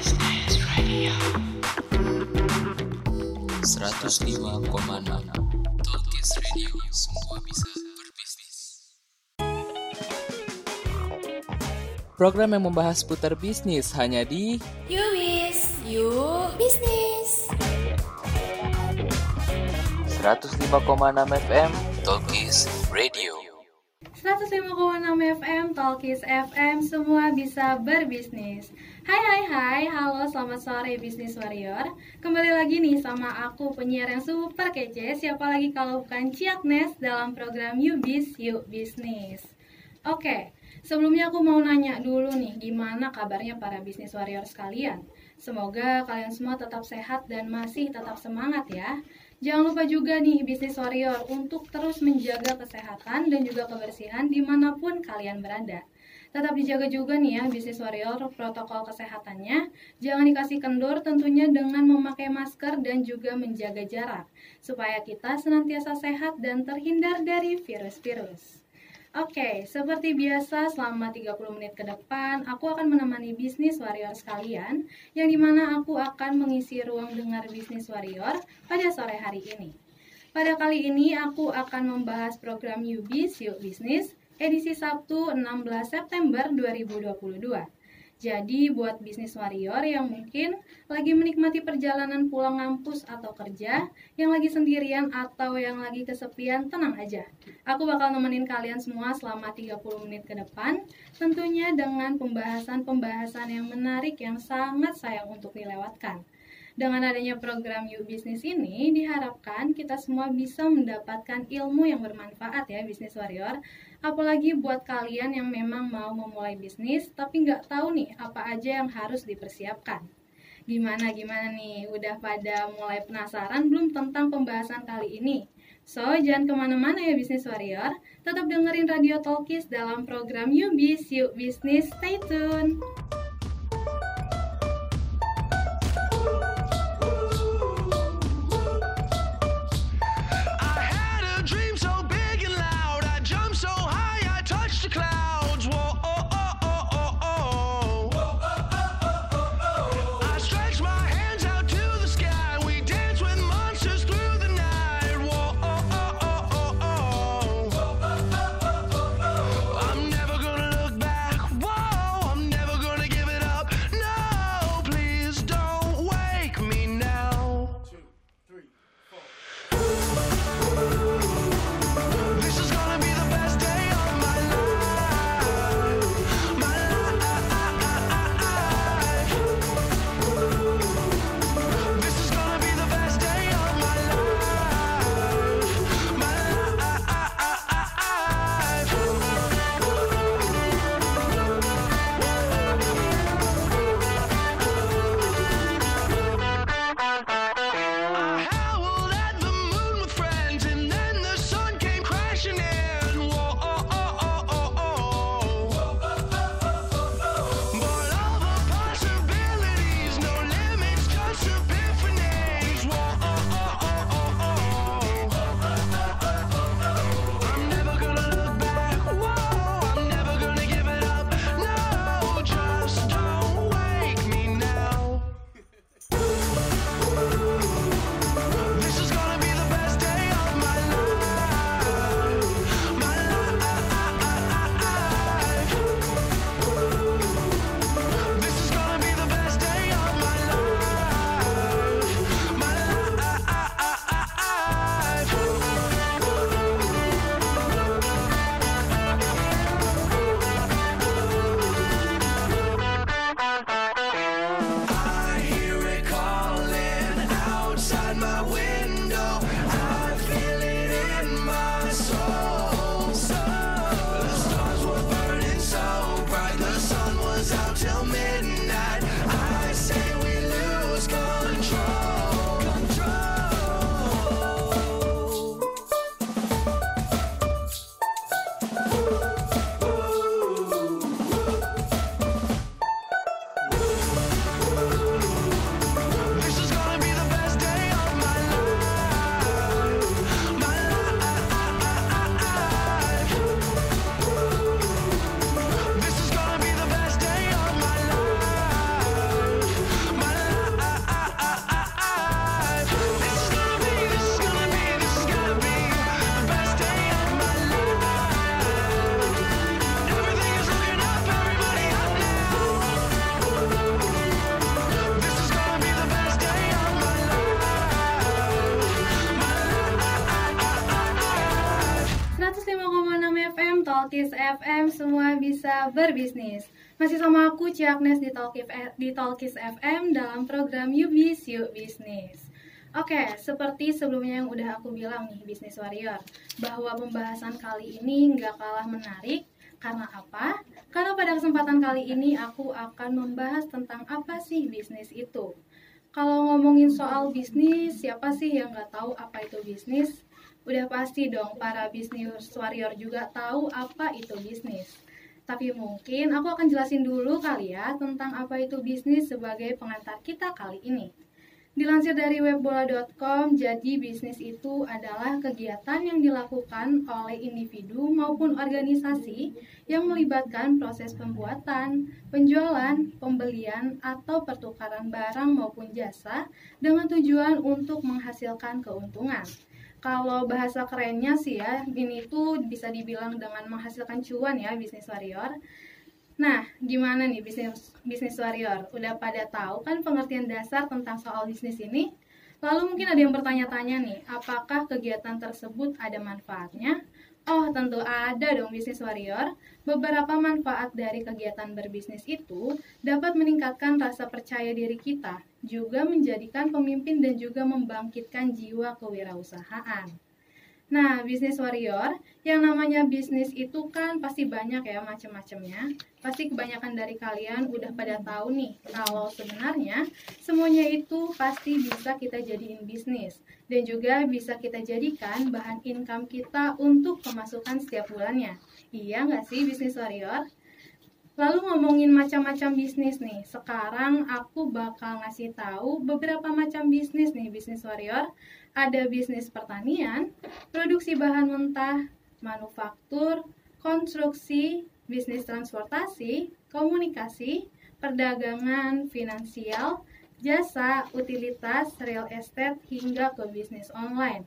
105,6 Talkies Radio Semua bisa berbisnis Program yang membahas putar bisnis hanya di Yuwis, yuk bisnis 105,6 FM Talkies Radio. 105,6 FM, Talkies FM, semua bisa berbisnis Hai hai hai, halo selamat sore Bisnis Warrior. Kembali lagi nih sama aku penyiar yang super kece. Siapa lagi kalau bukan Ciaknes dalam program Yubis Yuk Bisnis Oke, sebelumnya aku mau nanya dulu nih Gimana kabarnya para Bisnis Warrior sekalian? Semoga kalian semua tetap sehat dan masih tetap semangat ya. Jangan lupa juga nih bisnis warrior untuk terus menjaga kesehatan dan juga kebersihan di mana pun kalian berada. Tetap dijaga juga nih ya bisnis warrior protokol kesehatannya. Jangan dikasih kendor tentunya dengan memakai masker dan juga menjaga jarak. Supaya kita senantiasa sehat dan terhindar dari virus-virus. Oke, seperti biasa selama 30 menit ke depan aku akan menemani bisnis warrior sekalian yang di mana aku akan mengisi ruang dengar bisnis warrior pada sore hari ini. Pada kali ini aku akan membahas program Yubis Yuk Bisnis edisi Sabtu 16 September 2022. Jadi buat bisnis warrior yang mungkin lagi menikmati perjalanan pulang ngampus atau kerja, yang lagi sendirian atau yang lagi kesepian, tenang aja. Aku bakal nemenin kalian semua selama 30 menit ke depan, tentunya dengan pembahasan-pembahasan yang menarik yang sangat sayang untuk dilewatkan. Dengan adanya program You Business ini, diharapkan kita semua bisa mendapatkan ilmu yang bermanfaat ya, bisnis warrior. Apalagi buat kalian yang memang mau memulai bisnis, tapi nggak tahu nih apa aja yang harus dipersiapkan. Gimana gimana nih, udah pada mulai penasaran belum tentang pembahasan kali ini? So, jangan ke mana-mana ya bisnis warrior, tetap dengerin Radio Talkies dalam program You Biz, Yuk Bisnis, stay tune! Berbisnis. Masih sama aku Ciaknes di Talkies di Talkies FM dalam program Yubis Yuk Bisnis. Oke, seperti sebelumnya yang udah aku bilang nih Bisnis Warrior, bahwa pembahasan kali ini nggak kalah menarik karena apa? Karena pada kesempatan kali ini aku akan membahas tentang apa sih bisnis itu. Kalau ngomongin soal bisnis, siapa sih yang nggak tahu apa itu bisnis? Udah pasti dong para bisnis warrior juga tahu apa itu bisnis. Tapi mungkin aku akan jelasin dulu kali ya tentang apa itu bisnis sebagai pengantar kita kali ini. Dilansir dari webbola.com, jadi bisnis itu adalah kegiatan yang dilakukan oleh individu maupun organisasi yang melibatkan proses pembuatan, penjualan, pembelian, atau pertukaran barang maupun jasa dengan tujuan untuk menghasilkan keuntungan. Kalau bahasa kerennya sih ya, ini tuh bisa dibilang dengan menghasilkan cuan ya bisnis warrior. Nah, gimana nih bisnis bisnis warrior? Udah pada tahu kan pengertian dasar tentang soal bisnis ini? Lalu mungkin ada yang bertanya-tanya nih, apakah kegiatan tersebut ada manfaatnya? Oh, tentu ada dong bisnis warrior. Beberapa manfaat dari kegiatan berbisnis itu dapat meningkatkan rasa percaya diri kita, juga menjadikan pemimpin dan juga membangkitkan jiwa kewirausahaan. Nah, bisnis warrior, yang namanya bisnis itu kan pasti banyak ya macam-macamnya. Pasti kebanyakan dari kalian udah pada tahu nih kalau sebenarnya semuanya itu pasti bisa kita jadiin bisnis dan juga bisa kita jadikan bahan income kita untuk pemasukan setiap bulannya. Iya nggak sih bisnis warrior? Lalu ngomongin macam-macam bisnis nih. Sekarang aku bakal ngasih tahu beberapa macam bisnis nih bisnis warrior ada bisnis pertanian, produksi bahan mentah, manufaktur, konstruksi, bisnis transportasi, komunikasi, perdagangan, finansial, jasa, utilitas, real estate, hingga ke bisnis online.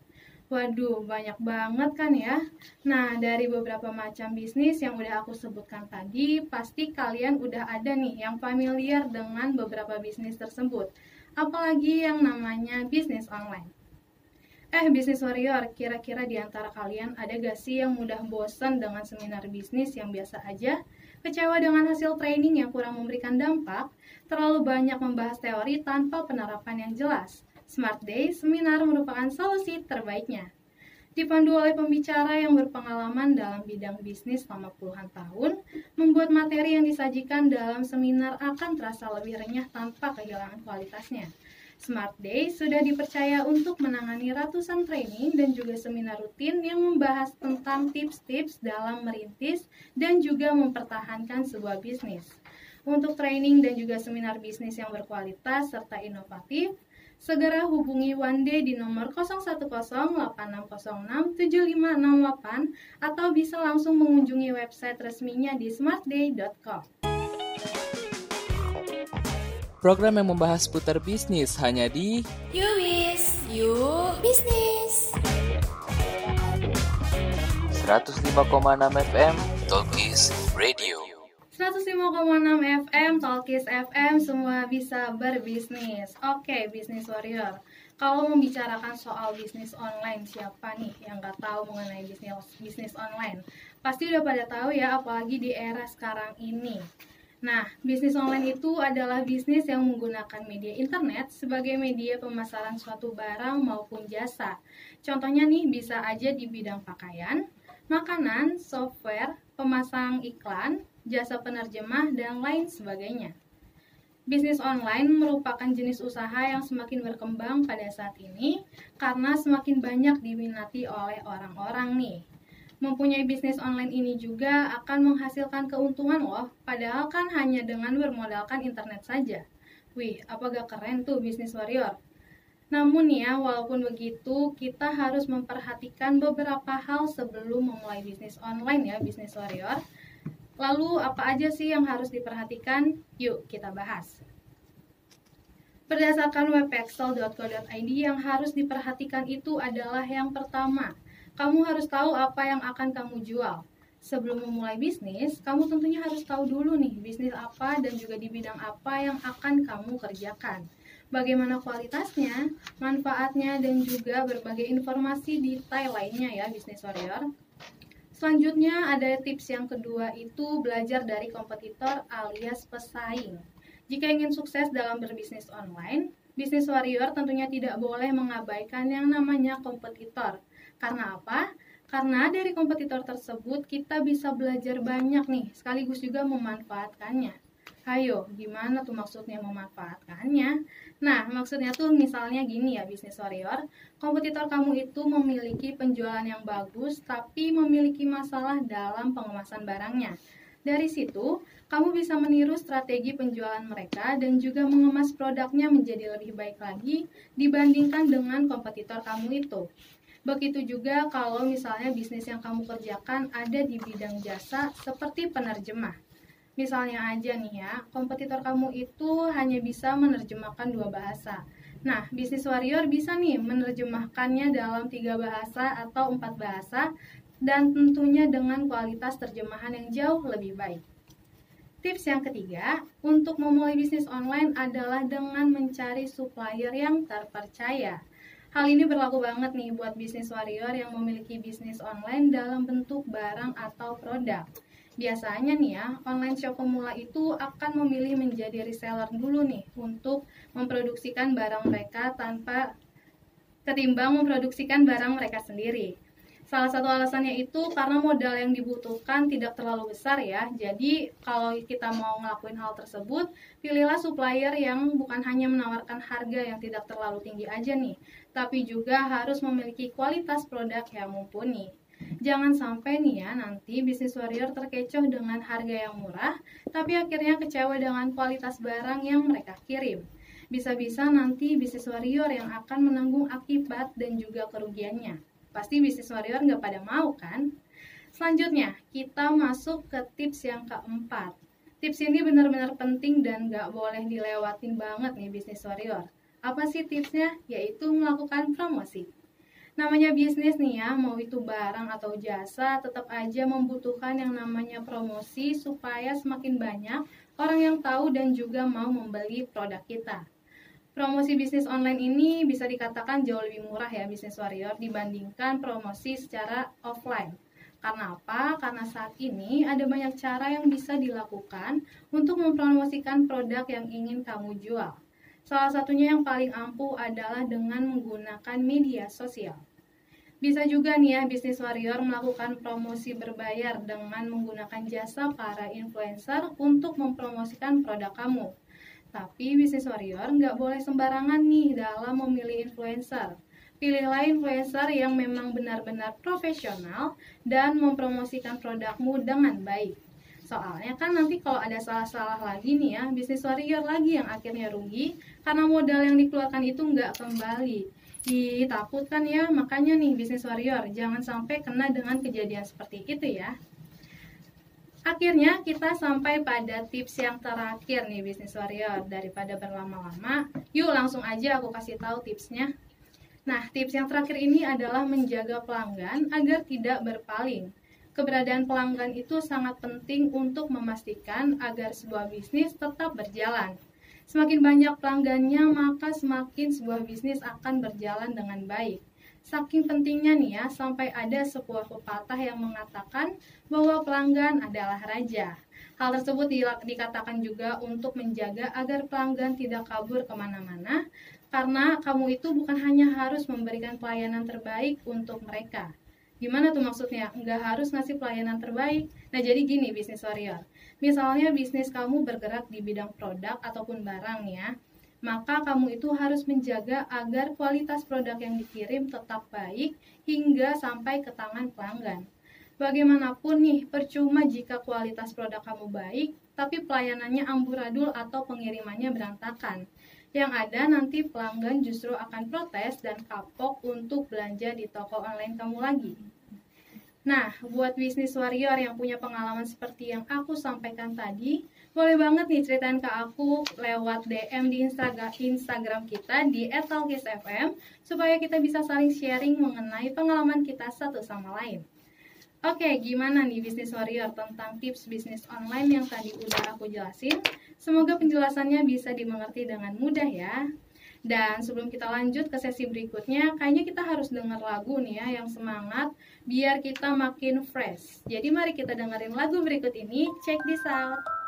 Waduh, banyak banget kan ya. Nah, dari beberapa macam bisnis yang udah aku sebutkan tadi, pasti kalian udah ada nih yang familiar dengan beberapa bisnis tersebut. Apalagi yang namanya bisnis online. Eh, bisnis warrior, kira-kira di antara kalian ada gak sih yang mudah bosan dengan seminar bisnis yang biasa aja? Kecewa dengan hasil training yang kurang memberikan dampak? Terlalu banyak membahas teori tanpa penerapan yang jelas? Smart Day seminar merupakan solusi terbaiknya. Dipandu oleh pembicara yang berpengalaman dalam bidang bisnis selama puluhan tahun, membuat materi yang disajikan dalam seminar akan terasa lebih renyah tanpa kehilangan kualitasnya. Smart Day sudah dipercaya untuk menangani ratusan training dan juga seminar rutin yang membahas tentang tips-tips dalam merintis dan juga mempertahankan sebuah bisnis. Untuk training dan juga seminar bisnis yang berkualitas serta inovatif, segera hubungi One Day di nomor 0108606758 atau bisa langsung mengunjungi website resminya di smartday.com. Program yang membahas putar bisnis hanya di Yuwis, yuk bisnis. 105,6 FM Talkies Radio. 105,6 FM, Talkies FM, semua bisa berbisnis. Oke, bisnis warrior. Kalau membicarakan soal bisnis online, siapa nih yang nggak tahu mengenai bisnis bisnis online? Pasti udah pada tahu ya, apalagi di era sekarang ini. Nah, bisnis online itu adalah bisnis yang menggunakan media internet sebagai media pemasaran suatu barang maupun jasa. Contohnya nih bisa aja di bidang pakaian, makanan, software, pemasang iklan, jasa penerjemah, dan lain sebagainya. Bisnis online merupakan jenis usaha yang semakin berkembang pada saat ini karena semakin banyak diminati oleh orang-orang nih mempunyai bisnis online ini juga akan menghasilkan keuntungan loh, padahal kan hanya dengan bermodalkan internet saja. Wih, apa gak keren tuh bisnis warrior? Namun ya, walaupun begitu, kita harus memperhatikan beberapa hal sebelum memulai bisnis online ya, bisnis warrior. Lalu, apa aja sih yang harus diperhatikan? Yuk, kita bahas. Berdasarkan webpexel.co.id yang harus diperhatikan itu adalah yang pertama, kamu harus tahu apa yang akan kamu jual. Sebelum memulai bisnis, kamu tentunya harus tahu dulu nih bisnis apa dan juga di bidang apa yang akan kamu kerjakan. Bagaimana kualitasnya, manfaatnya, dan juga berbagai informasi detail lainnya ya bisnis warrior. Selanjutnya ada tips yang kedua itu belajar dari kompetitor alias pesaing. Jika ingin sukses dalam berbisnis online, bisnis warrior tentunya tidak boleh mengabaikan yang namanya kompetitor. Karena apa? Karena dari kompetitor tersebut kita bisa belajar banyak nih, sekaligus juga memanfaatkannya. Ayo, gimana tuh maksudnya memanfaatkannya? Nah, maksudnya tuh misalnya gini ya bisnis warrior, kompetitor kamu itu memiliki penjualan yang bagus tapi memiliki masalah dalam pengemasan barangnya. Dari situ, kamu bisa meniru strategi penjualan mereka dan juga mengemas produknya menjadi lebih baik lagi dibandingkan dengan kompetitor kamu itu. Begitu juga kalau misalnya bisnis yang kamu kerjakan ada di bidang jasa seperti penerjemah. Misalnya aja nih ya, kompetitor kamu itu hanya bisa menerjemahkan dua bahasa. Nah, bisnis warrior bisa nih menerjemahkannya dalam tiga bahasa atau empat bahasa dan tentunya dengan kualitas terjemahan yang jauh lebih baik. Tips yang ketiga, untuk memulai bisnis online adalah dengan mencari supplier yang terpercaya. Hal ini berlaku banget nih buat bisnis warrior yang memiliki bisnis online dalam bentuk barang atau produk. Biasanya nih ya, online shop pemula itu akan memilih menjadi reseller dulu nih untuk memproduksikan barang mereka tanpa ketimbang memproduksikan barang mereka sendiri. Salah satu alasannya itu karena modal yang dibutuhkan tidak terlalu besar ya. Jadi kalau kita mau ngelakuin hal tersebut, pilihlah supplier yang bukan hanya menawarkan harga yang tidak terlalu tinggi aja nih, tapi juga harus memiliki kualitas produk yang mumpuni. Jangan sampai nih ya nanti bisnis warrior terkecoh dengan harga yang murah, tapi akhirnya kecewa dengan kualitas barang yang mereka kirim. Bisa-bisa nanti bisnis warrior yang akan menanggung akibat dan juga kerugiannya. Pasti bisnis warrior nggak pada mau kan? Selanjutnya, kita masuk ke tips yang keempat. Tips ini benar-benar penting dan nggak boleh dilewatin banget nih bisnis warrior. Apa sih tipsnya? Yaitu melakukan promosi. Namanya bisnis nih ya, mau itu barang atau jasa, tetap aja membutuhkan yang namanya promosi supaya semakin banyak orang yang tahu dan juga mau membeli produk kita. Promosi bisnis online ini bisa dikatakan jauh lebih murah ya bisnis warrior dibandingkan promosi secara offline. Karena apa? Karena saat ini ada banyak cara yang bisa dilakukan untuk mempromosikan produk yang ingin kamu jual. Salah satunya yang paling ampuh adalah dengan menggunakan media sosial. Bisa juga nih ya bisnis warrior melakukan promosi berbayar dengan menggunakan jasa para influencer untuk mempromosikan produk kamu. Tapi bisnis warrior nggak boleh sembarangan nih dalam memilih influencer. Pilihlah influencer yang memang benar-benar profesional dan mempromosikan produkmu dengan baik. Soalnya kan nanti kalau ada salah-salah lagi nih ya, bisnis warrior lagi yang akhirnya rugi karena modal yang dikeluarkan itu nggak kembali. Ih, takut kan ya, makanya nih bisnis warrior jangan sampai kena dengan kejadian seperti itu ya. Akhirnya kita sampai pada tips yang terakhir nih bisnis warrior daripada berlama-lama. Yuk langsung aja aku kasih tahu tipsnya. Nah, tips yang terakhir ini adalah menjaga pelanggan agar tidak berpaling. Keberadaan pelanggan itu sangat penting untuk memastikan agar sebuah bisnis tetap berjalan. Semakin banyak pelanggannya, maka semakin sebuah bisnis akan berjalan dengan baik. Saking pentingnya nih ya, sampai ada sebuah pepatah yang mengatakan bahwa pelanggan adalah raja. Hal tersebut di- dikatakan juga untuk menjaga agar pelanggan tidak kabur ke mana-mana, karena kamu itu bukan hanya harus memberikan pelayanan terbaik untuk mereka. Gimana tuh maksudnya? Nggak harus ngasih pelayanan terbaik. Nah, jadi gini bisnis warrior. Misalnya bisnis kamu bergerak di bidang produk ataupun barang ya maka kamu itu harus menjaga agar kualitas produk yang dikirim tetap baik hingga sampai ke tangan pelanggan. Bagaimanapun nih, percuma jika kualitas produk kamu baik, tapi pelayanannya amburadul atau pengirimannya berantakan. Yang ada nanti pelanggan justru akan protes dan kapok untuk belanja di toko online kamu lagi. Nah, buat bisnis warrior yang punya pengalaman seperti yang aku sampaikan tadi, boleh banget nih ceritain ke aku lewat DM di Instagram, kita di @talkisfm supaya kita bisa saling sharing mengenai pengalaman kita satu sama lain. Oke, gimana nih bisnis warrior tentang tips bisnis online yang tadi udah aku jelasin? Semoga penjelasannya bisa dimengerti dengan mudah ya. Dan sebelum kita lanjut ke sesi berikutnya, kayaknya kita harus dengar lagu nih ya yang semangat biar kita makin fresh. Jadi mari kita dengerin lagu berikut ini. Check this out.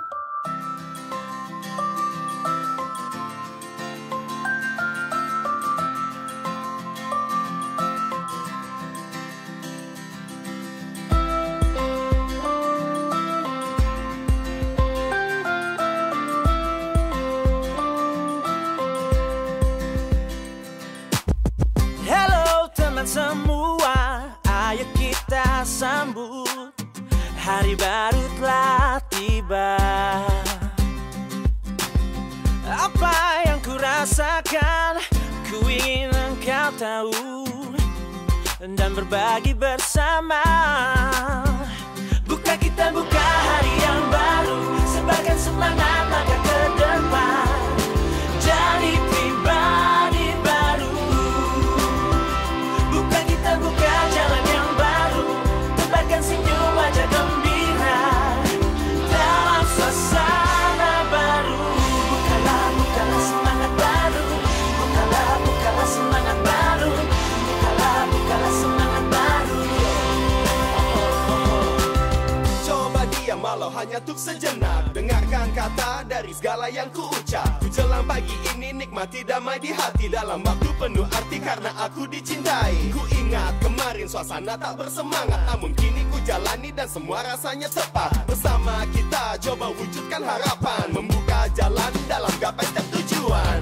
Hanya untuk sejenak. Dengarkan kata dari segala yang ku ucap Ku jelang pagi ini nikmati damai di hati. Dalam waktu penuh arti karena aku dicintai. Ku ingat kemarin suasana tak bersemangat. Namun kini ku jalani dan semua rasanya tepat. Bersama kita coba wujudkan harapan. Membuka jalan dalam gapai setiap tujuan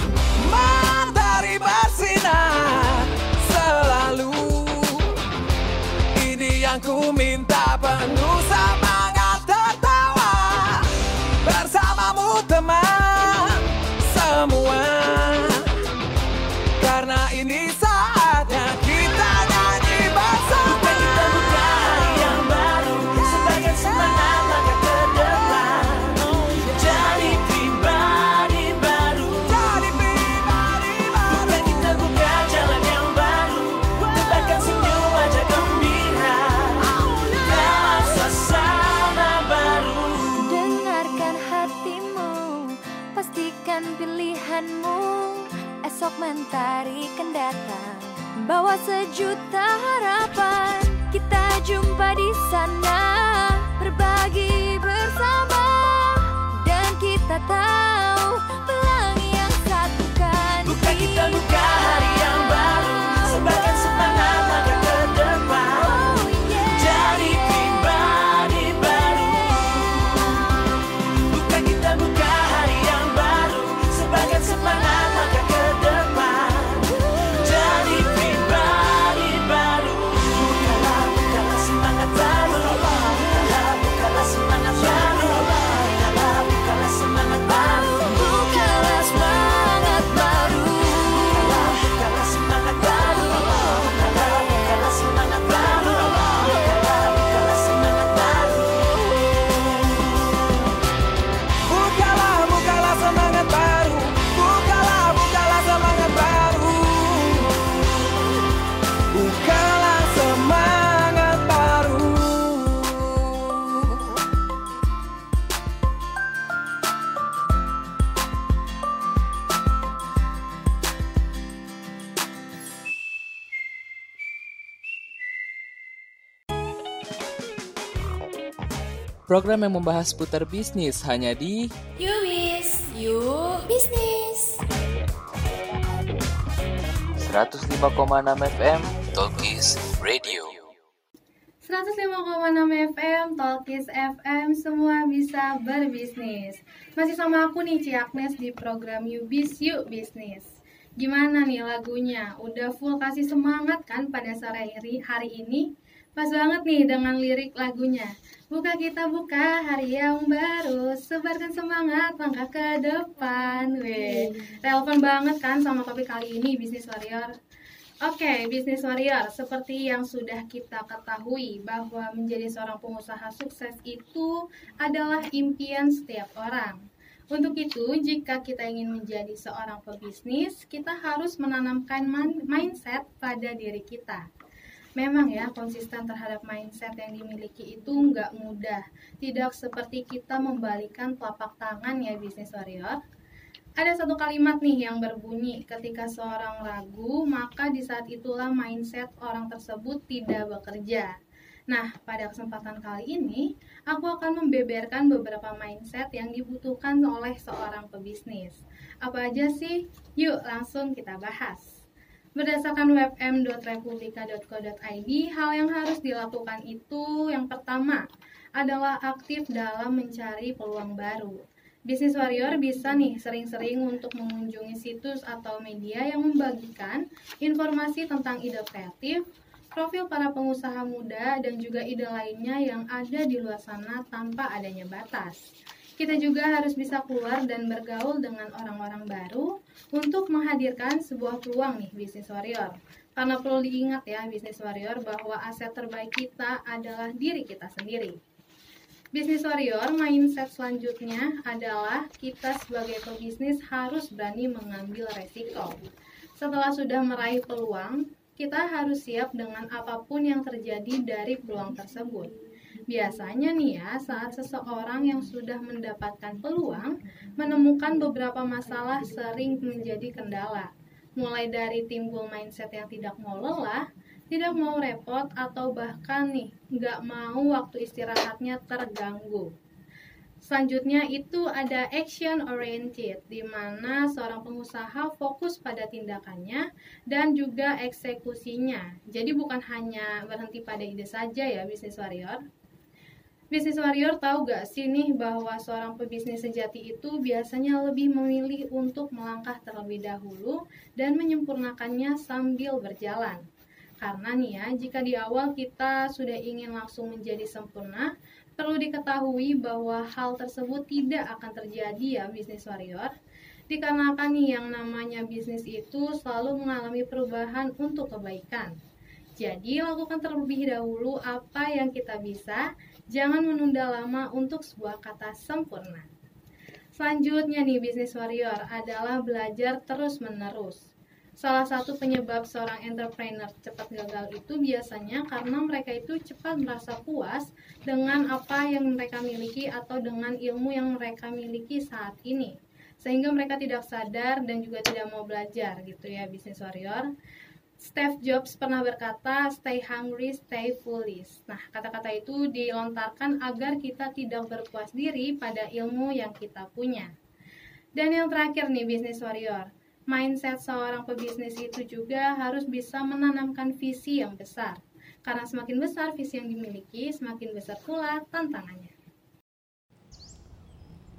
Matahari bersinar selalu. Ini yang ku minta penuh Program yang membahas seputar bisnis hanya di Yowis, yuk bisnis. 105,6 FM Talkies Radio. 105,6 FM, Talkies FM, semua bisa berbisnis. Masih sama aku nih, Ci Agnes di program Yubis Yuk Bisnis. Gimana nih lagunya? Udah full kasih semangat kan pada sore hari, hari ini? Pas banget nih dengan lirik lagunya. Buka kita buka hari yang baru, sebarkan semangat langkah ke depan. Weh, relevan banget kan sama topik kali ini Bisnis Warrior. Oke, bisnis warrior, seperti yang sudah kita ketahui bahwa menjadi seorang pengusaha sukses itu adalah impian setiap orang. Untuk itu, jika kita ingin menjadi seorang pebisnis, kita harus menanamkan mindset pada diri kita. Memang ya, konsisten terhadap mindset yang dimiliki itu nggak mudah. Tidak seperti kita membalikan telapak tangan ya bisnis warrior. Ada satu kalimat nih yang berbunyi, ketika seorang ragu, maka di saat itulah mindset orang tersebut tidak bekerja. Nah, pada kesempatan kali ini, aku akan membeberkan beberapa mindset yang dibutuhkan oleh seorang pebisnis. Apa aja sih? Yuk, langsung kita bahas. Berdasarkan webm.republika.co.id, hal yang harus dilakukan itu yang pertama adalah aktif dalam mencari peluang baru. Bisnis Warrior bisa nih sering-sering untuk mengunjungi situs atau media yang membagikan informasi tentang ide kreatif, profil para pengusaha muda, dan juga ide lainnya yang ada di luar sana tanpa adanya batas. Kita juga harus bisa keluar dan bergaul dengan orang-orang baru untuk menghadirkan sebuah peluang nih bisnis warrior. Karena perlu diingat ya bisnis warrior bahwa aset terbaik kita adalah diri kita sendiri. Bisnis warrior mindset selanjutnya adalah kita sebagai pebisnis harus berani mengambil resiko. Setelah sudah meraih peluang, kita harus siap dengan apa pun yang terjadi dari peluang tersebut. Biasanya nih ya, saat seseorang yang sudah mendapatkan peluang menemukan beberapa masalah sering menjadi kendala. Mulai dari timbul mindset yang tidak mau lelah, tidak mau repot, atau bahkan nih nggak mau waktu istirahatnya terganggu. Selanjutnya itu ada action oriented, di mana seorang pengusaha fokus pada tindakannya dan juga eksekusinya. Jadi bukan hanya berhenti pada ide saja ya bisnis warrior. Bisnis warrior tahu gak sih nih bahwa seorang pebisnis sejati itu biasanya lebih memilih untuk melangkah terlebih dahulu dan menyempurnakannya sambil berjalan. Karena nih ya, jika di awal kita sudah ingin langsung menjadi sempurna, perlu diketahui bahwa hal tersebut tidak akan terjadi ya bisnis warrior. Dikarenakan nih yang namanya bisnis itu selalu mengalami perubahan untuk kebaikan. Jadi lakukan terlebih dahulu apa yang kita bisa, jangan menunda lama untuk sebuah kata sempurna. Selanjutnya nih bisnis warrior adalah belajar terus-menerus. Salah satu penyebab seorang entrepreneur cepat gagal itu biasanya karena mereka itu cepat merasa puas dengan apa yang mereka miliki atau dengan ilmu yang mereka miliki saat ini. Sehingga mereka tidak sadar dan juga tidak mau belajar gitu ya bisnis warrior. Steve Jobs pernah berkata, stay hungry, stay foolish. Nah, kata-kata itu dilontarkan agar kita tidak berpuas diri pada ilmu yang kita punya. Dan yang terakhir nih, bisnis warrior. Mindset seorang pebisnis itu juga harus bisa menanamkan visi yang besar. Karena semakin besar visi yang dimiliki, semakin besar pula tantangannya.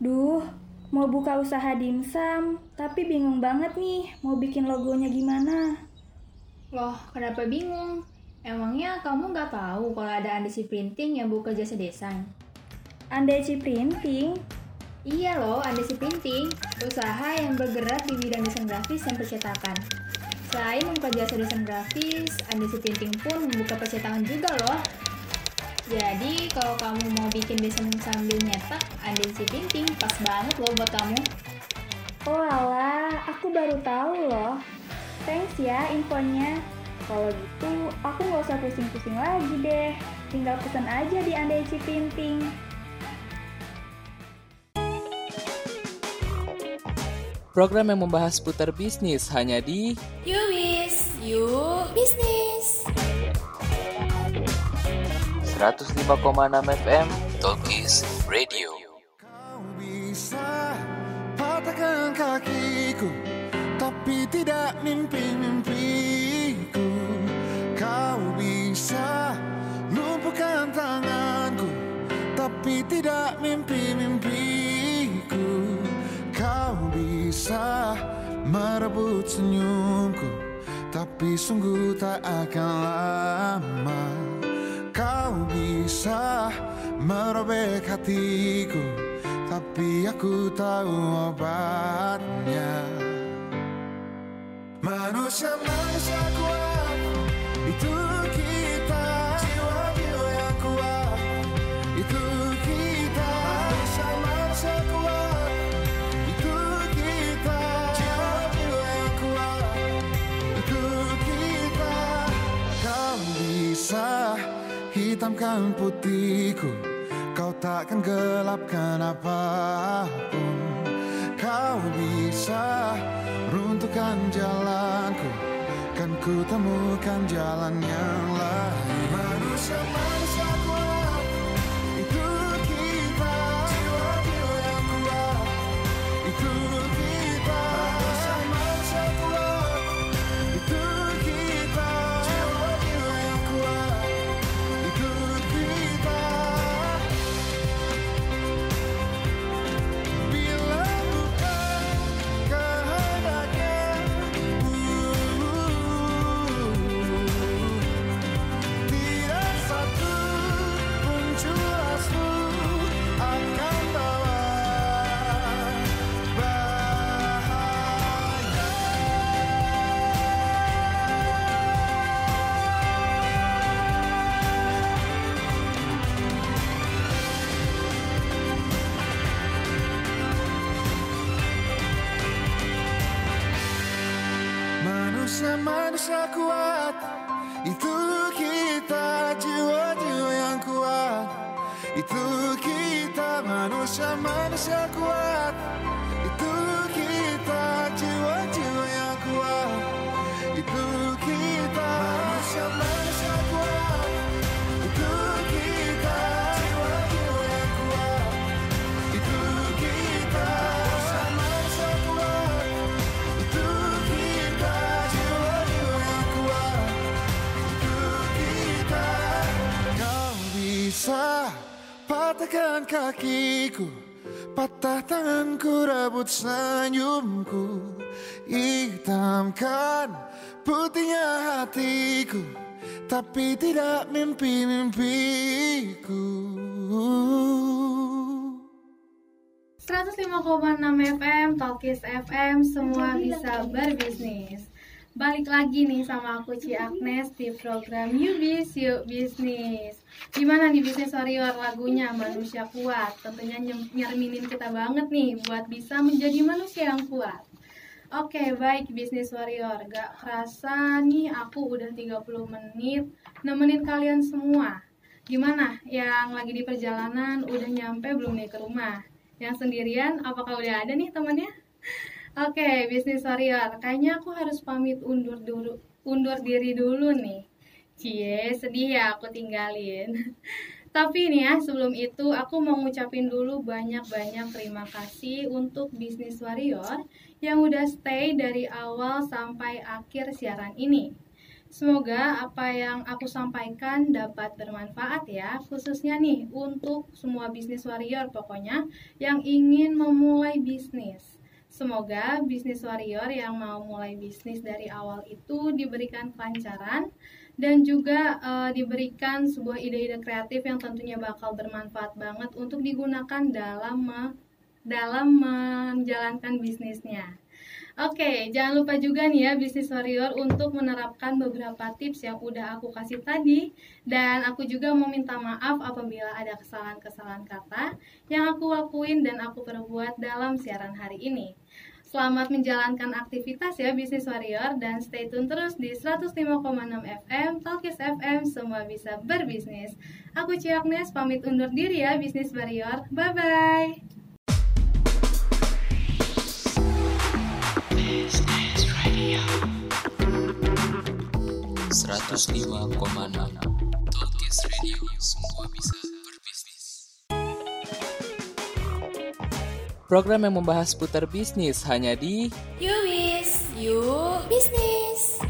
Duh, mau buka usaha dimsum, tapi bingung banget nih mau bikin logonya gimana. Loh, kenapa bingung? Emangnya kamu nggak tahu kalau ada Andesi Printing yang buka jasa desain? Andeci Printing, Iya loh, Andesi Printing, usaha yang bergerak di bidang desain grafis dan percetakan. Selain membuka jasa desain grafis, Andesi Printing pun membuka percetakan juga loh. Jadi, kalau kamu mau bikin desain sambil nyetak, Andesi Printing pas banget loh buat kamu. oh alah, aku baru tahu loh. Thanks ya infonya. Kalau gitu, aku nggak usah pusing-pusing lagi deh. Tinggal pesan aja di Andeci Printing. Program yang membahas seputar bisnis hanya di Yuwis, you bisnis. 105,6 FM Talkies Radio. Tidak mimpi-mimpiku. Kau bisa lumpuhkan tanganku Tapi tidak mimpi-mimpiku. Kau bisa merebut senyumku Tapi sungguh tak akan lama. Kau bisa merobek hatiku Tapi aku tahu obatnya Manusia-manusia kuat. Itu kita. Jiwa-jiwa yang kuat. Itu kita. Manusia-manusia kuat. Itu kita. Jiwa-jiwa yang kuat. Itu kita. Kau bisa hitamkan putihku. Kau takkan gelapkan apa pun. Kau bisa temukan jalanku Kan ku temukan jalan yang patahkan kakiku Patah tanganku, rebut senyumku Hitamkan putihnya hatiku Tapi tidak mimpi-mimpiku 105,6 FM, Talkis FM, semua bisa berbisnis. Balik lagi nih sama aku Ci Agnes di program You Biz Yuk Bisnis. Gimana nih bisnis warrior lagunya Manusia Kuat? Tentunya nyerminin kita banget nih buat bisa menjadi manusia yang kuat. Oke, baik bisnis warrior. Gak kerasa nih aku udah 30 menit nemenin kalian semua. Gimana yang lagi di perjalanan udah nyampe belum nih ke rumah? Yang sendirian apakah udah ada nih temannya? Oke, bisnis warrior. Kayaknya aku harus pamit undur dulu, undur diri dulu nih. Cie, sedih ya aku tinggalin. Tapi nih ya, sebelum itu aku mau ngucapin dulu banyak-banyak terima kasih untuk bisnis warrior yang udah stay dari awal sampai akhir siaran ini. Semoga apa yang aku sampaikan dapat bermanfaat ya, khususnya nih untuk semua bisnis warrior pokoknya yang ingin memulai bisnis. Semoga bisnis warrior yang mau mulai bisnis dari awal itu diberikan kelancaran dan juga eh, diberikan sebuah ide-ide kreatif yang tentunya bakal bermanfaat banget untuk digunakan dalam me- dalam menjalankan bisnisnya. Oke, jangan lupa juga nih ya bisnis warrior untuk menerapkan beberapa tips yang udah aku kasih tadi dan aku juga mau minta maaf apabila ada kesalahan-kesalahan kata yang aku lakuin dan aku perbuat dalam siaran hari ini. Selamat menjalankan aktivitas ya bisnis warrior dan stay tune terus di 105,6 FM Talkis FM semua bisa berbisnis. Aku Ciaknes pamit undur diri ya bisnis warrior. Bye bye. 105,6 Talkies Radio semua bisa berbisnis. Program yang membahas putar bisnis hanya di Yubis, yuk bisnis.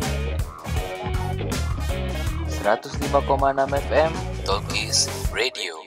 105,6 FM Talkies Radio.